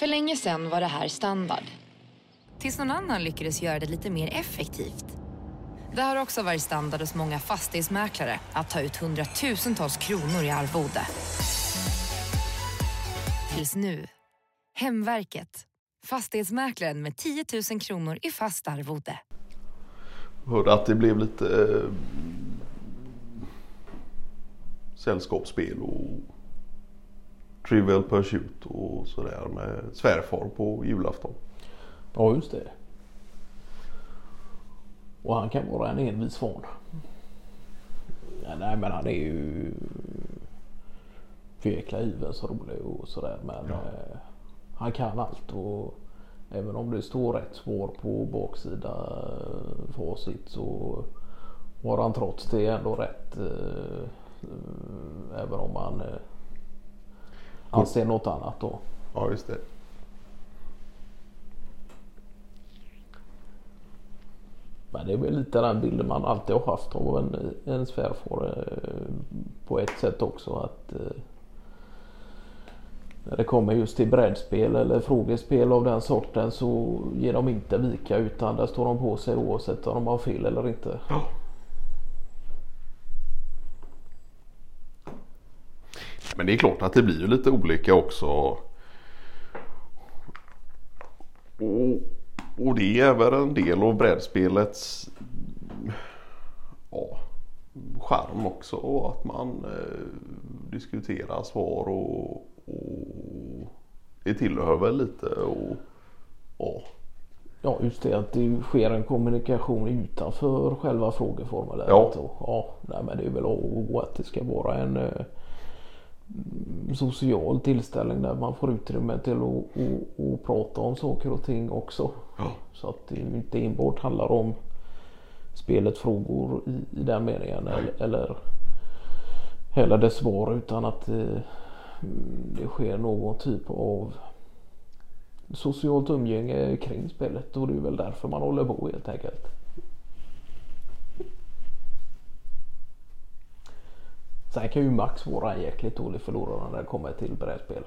För länge sedan var det här standard. Tills någon annan lyckades göra det lite mer effektivt. Det har också varit standard hos många fastighetsmäklare att ta ut hundratusentals kronor i arvode. Tills nu. Hemverket. Fastighetsmäklaren med 10 000 kronor i fast arvode. Hörde att det blev lite eh, sällskapsspel och Trivial Pursuit och sådär med svärfar på julafton. Ja, just det. Och han kan vara en envis svan. Ja, nej, men han är ju för jäkla hyvens rolig och sådär. Men Ja. eh, han kan allt och även om det står rätt svar på baksida eh, facit så har han trots det ändå rätt. Eh, eh, även om han eh, anser något annat då. Ja, just det. Men det är väl lite den bilden man alltid har haft av en, en svärfar eh, på ett sätt också. att eh, När det kommer just till brädspel eller frågespel av den sorten så ger de inte vika utan där står de på sig oavsett om de har fel eller inte. Men det är klart att det blir ju lite olika också. Och, och det är väl en del av brädspelets ja, charm också. och Att man eh, diskuterar svar och, och det tillhör väl lite. Och, ja. Ja just det att det sker en kommunikation utanför själva frågeformuläret. Ja. Och, ja nej, men det är väl att det ska vara en eh, social tillställning där man får utrymme till att och, och prata om saker och ting också. Ja. Så att det inte enbart handlar om spelet frågor i, i den meningen eller, eller, eller dess svar utan att eh, mm, det sker någon typ av socialt umgänge kring spelet och det är väl därför man håller på helt enkelt. Sen kan ju Max vara en jäkligt dålig förlorare när det kommer till brädspel.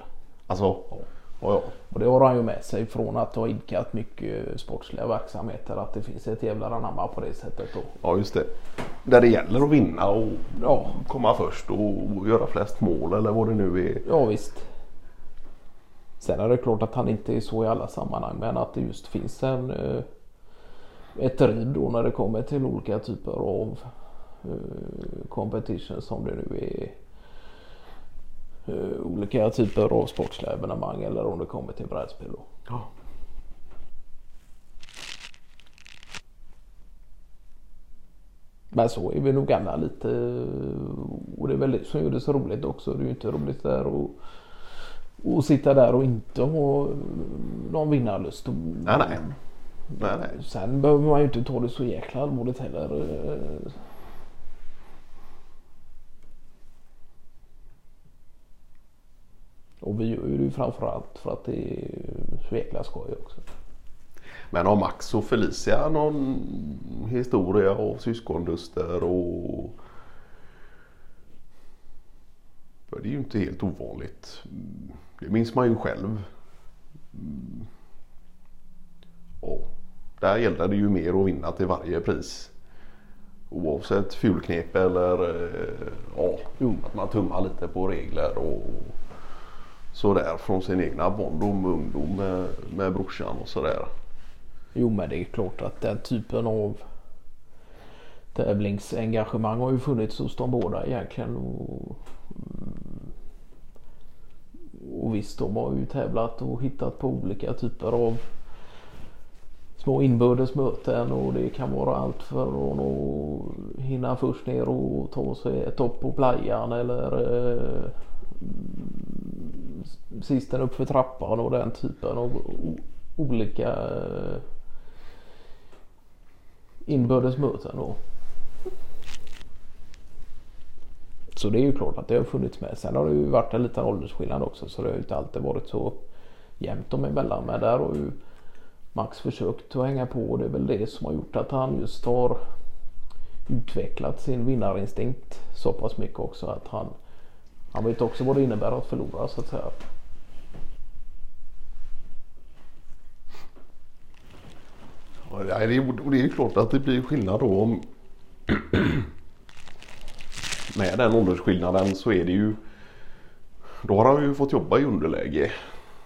Alltså, ja, ja. Och det har han ju med sig från att ha idkat mycket sportsliga verksamheter att det finns ett jävla anamma på det sättet då. ja, just det. Där det gäller att vinna och Ja, komma först och göra flest mål eller vad det nu är. ja visst. Sen är det klart att han inte är så i alla sammanhang men att det just finns en eh, ett driv då när det kommer till olika typer av eh, competitions som det nu är eh, olika typer av sportsliga evenemang eller om det kommer till brädspel då. Men så är vi nog alla lite och det är väl det som gör det så roligt också. Det är ju inte roligt där och, och sitta där och inte ha någon vinnarlust. Nej, nej. Nej, nej. Sen behöver man ju inte ta det så jäkla allvarligt heller. Och vi gör ju det framförallt för att det är så jäkla skoj också. Men har Max och Felicia någon historia av syskonduster och... Det är ju inte helt ovanligt. Det minns man ju själv. Ja, där gällde det ju mer att vinna till varje pris. Oavsett fulknep eller eh, ja, att man tummar lite på regler och sådär från sin egna barndom och ungdom med, med brorsan och sådär. Jo men det är klart att den typen av tävlingsengagemang har ju funnits hos de båda egentligen. Och, och visst de har ju tävlat och hittat på olika typer av små inbördes möten och det kan vara allt från att hinna först ner och ta sig ett topp på playan eller eh, sisten upp för trappan och den typen av olika eh, inbördes möten då. Så det är ju klart att det har funnits med. Sen har det ju varit en liten åldersskillnad också så det har ju inte alltid varit så jämnt dem emellan. Men där har ju Max försökt att hänga på och det är väl det som har gjort att han just har utvecklat sin vinnarinstinkt så pass mycket också att han han vet också vad det innebär att förlora så att säga. Ja, det, är, och det är ju klart att det blir skillnad då om med den åldersskillnaden så är det ju då har han ju fått jobba i underläge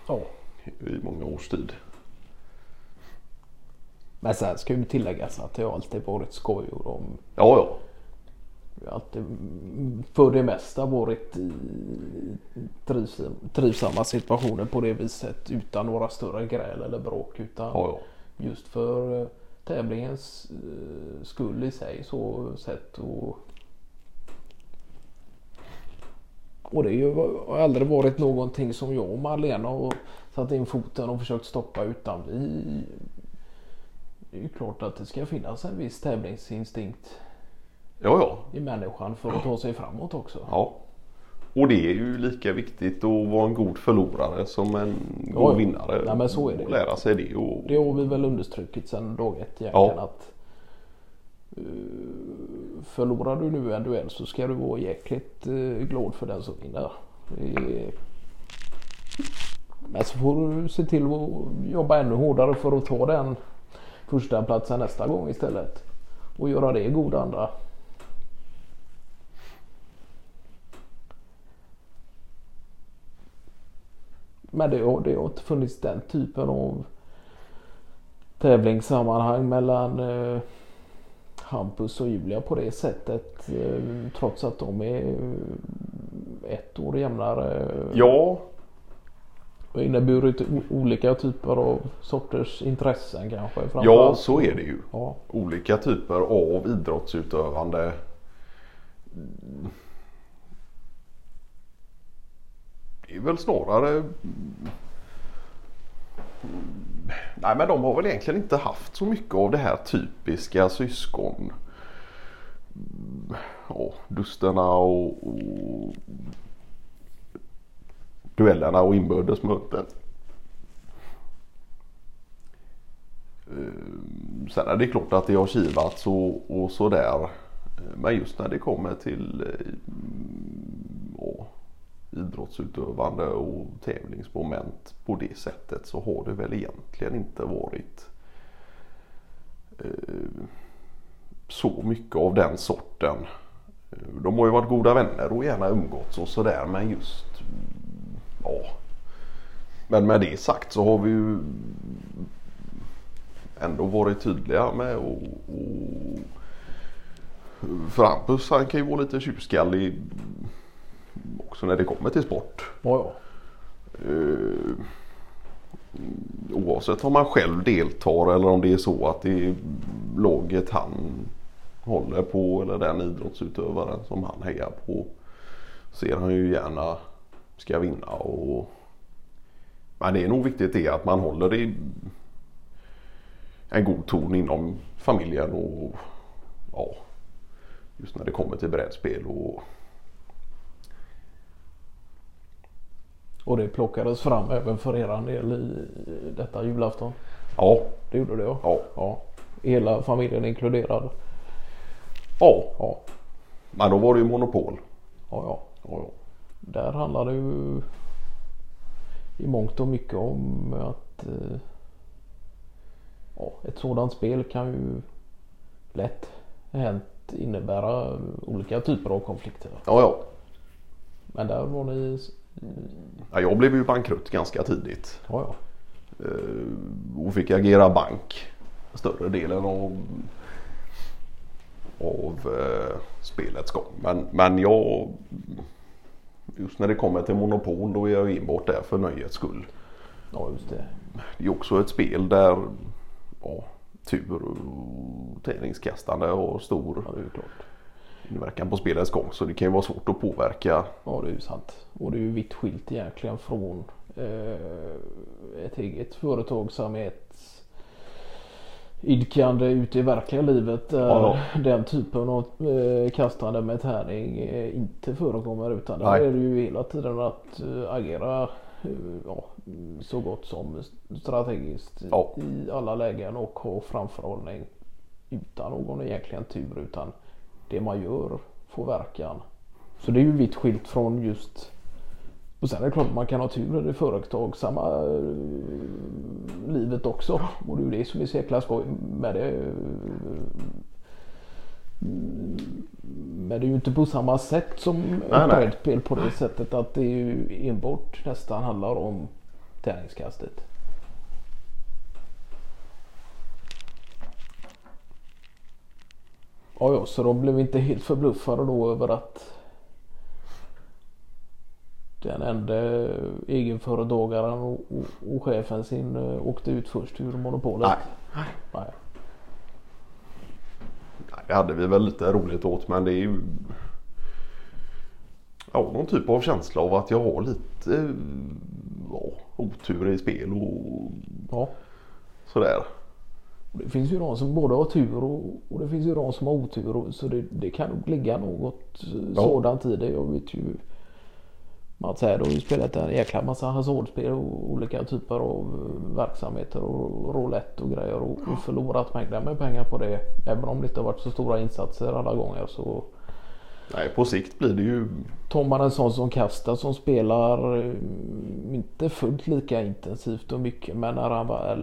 Ja. i många års tid. Men sen ska ju tilläggas att det har alltid varit skoj och de Ja, ja. har alltid för det mesta varit i trivs, trivsamma situationer på det viset utan några större gräl eller bråk utan ja, ja. Just för eh, tävlingens eh, skull i sig så sett och och det har aldrig varit någonting som jag och Marlena har satt in foten och försökt stoppa utan vi det är ju klart att det ska finnas en viss tävlingsinstinkt ja, ja. i människan för att ta sig framåt också. ja. Och det är ju lika viktigt att vara en god förlorare som en Ja, god vinnare. Nej, men så är det. Och lära sig det. Och... Det har vi väl understrukit sedan dag ett egentligen Ja. att eh, förlorar du nu en duell så ska du vara jäkligt uh, glad för den som vinner. Men så får du se till att jobba ännu hårdare för att ta den första platsen nästa gång istället. Och göra det i god anda. Men det har, det har inte funnits den typen av tävlingssammanhang mellan eh, Hampus och Julia på det sättet. Eh, trots att de är eh, ett år jämnare. Ja, Och inneburit olika typer av sorters intressen kanske. ja, så är det ju. Ja, Olika typer av idrottsutövande. Det är väl snarare Nej men de har väl egentligen inte haft så mycket av det här typiska syskon. Ja, dusterna och, och duellerna och inbördes möten. Ehm, sen är det klart att det har kivats och, och sådär. Men just när det kommer till eh, idrottsutövande och tävlingsmoment på det sättet så har det väl egentligen inte varit eh, så mycket av den sorten. Eh, de har ju varit goda vänner och gärna umgåtts och sådär men just ja. Men med det sagt så har vi ju ändå varit tydliga med och, och för Hampus han kan ju vara lite tjurskallig också när det kommer till sport. ja, ja. Eh, oavsett om man själv deltar eller om det är så att det är laget han håller på eller den idrottsutövaren som han hejar på ser han ju gärna ska vinna och men det är nog viktigt det att man håller i en god ton inom familjen och ja just när det kommer till brädspel och Och det plockades fram även för eran del i detta julafton. ja, Det gjorde det ja. ja, ja. Hela familjen inkluderad. ja. Ja, Men då var det ju monopol. ja, ja. Ja, ja. Där handlar det ju i mångt och mycket om att eh, ja, ett sådant spel kan ju lätt hänt innebära olika typer av konflikter. ja, ja. Men där var ni... Ja, jag blev ju bankrutt ganska tidigt Ja, ja. eh, och fick agera bank större delen av, av eh, spelets gång. Men, men jag just när det kommer till monopol då är jag enbart där för nöjets skull. Ja, just det. Det är också ett spel där ja, tur och tävlingskastande har stor Ja, det är ju klart. Inverkan på spelets gång så det kan ju vara svårt att påverka. Ja, det är ju sant. Och det är ju vitt skilt egentligen från eh, ett eget företagsamhet idkande ute i verkliga livet där Ja. den typen av eh, kastande med tärning eh, inte förekommer utan där Nej. är det ju hela tiden att eh, agera ja, så gott som strategiskt Ja. i alla lägen och ha framförhållning utan någon egentligen tur utan det man gör får verkan. Så det är ju vitt skilt från just och sen är det klart att man kan ha tur i företag. Samma eh, livet också. Och det är ju det som är så jäkla skoj med det. Men det är ju inte på samma sätt som ett brädspel på det sättet att det ju enbart nästan handlar om tärningskastet. Ja, ja, så de blev inte helt förbluffade då över att den enda egenföretagaren och, och, och chefen sin eh, åkte ut först ur monopolet. Nej. Nej. Nej, Det hade vi väl lite roligt åt men det är ju ja, någon typ av känsla av att jag har lite eh, ja, otur i spel och Ja. sådär. Det finns ju de som både har tur och, och det finns ju de som har otur. Och, så det, det kan nog ligga något eh, Ja. sådant i det. Jag vet ju Mats här har ju spelat en jäkla massa hasardspel och olika typer av eh, verksamheter och roulette och grejer och, och förlorat mängder med pengar på det. Även om det inte har varit så stora insatser alla gånger så Nej, på sikt blir det ju tar man en sån som Kasta som spelar eh, inte fullt lika intensivt och mycket men när han väl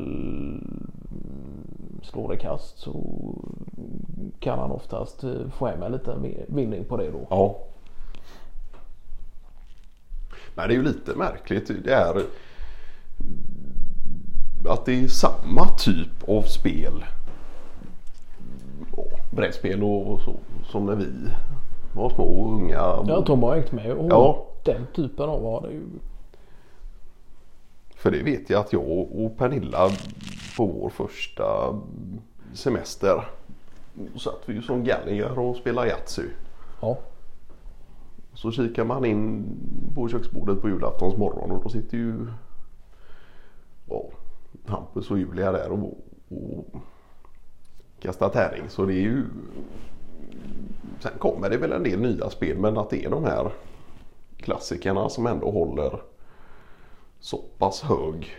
slår i kast så kan han oftast eh, få hem en liten vi- vinning på det då. Ja. Nej, det är ju lite märkligt. Det är att det är samma typ av spel. Brädspel och så. Som när vi var små och unga. Ja, Tom har hängt med och Ja. den typen av var det ju. För det vet jag att jag och Pernilla på vår första semester satt vi ju som galningar och spelade Yatzy. Ja, Så kikar man in på köksbordet på julaftons morgon och då sitter ju ja, Hampus och Julia där och, och kastar tärning. Så det är ju Sen kommer det väl en del nya spel men att det är de här klassikerna som ändå håller så pass hög.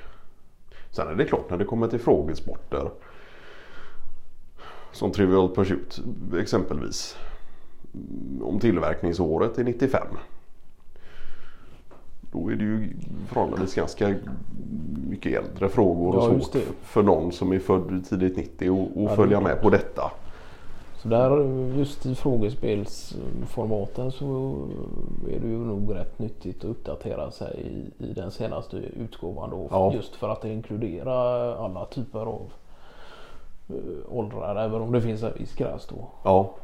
Sen är det klart när det kommer till frågesporter som Trivial Pursuit exempelvis om tillverkningsåret är 95. Då är det ju förhållandevis ganska mycket äldre frågor och Ja, det. för någon som är född tidigt 90 och, och det är följa med på detta. Så där just i frågespelsformaten så är det ju nog rätt nyttigt att uppdatera sig i, i den senaste utgåvan då. Ja. Just för att det inkluderar alla typer av eh, åldrar även om det finns en viss gräns då. Ja.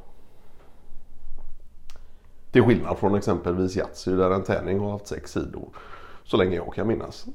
Till skillnad från exempelvis Yatzy där en tärning har haft sex sidor så länge jag kan minnas.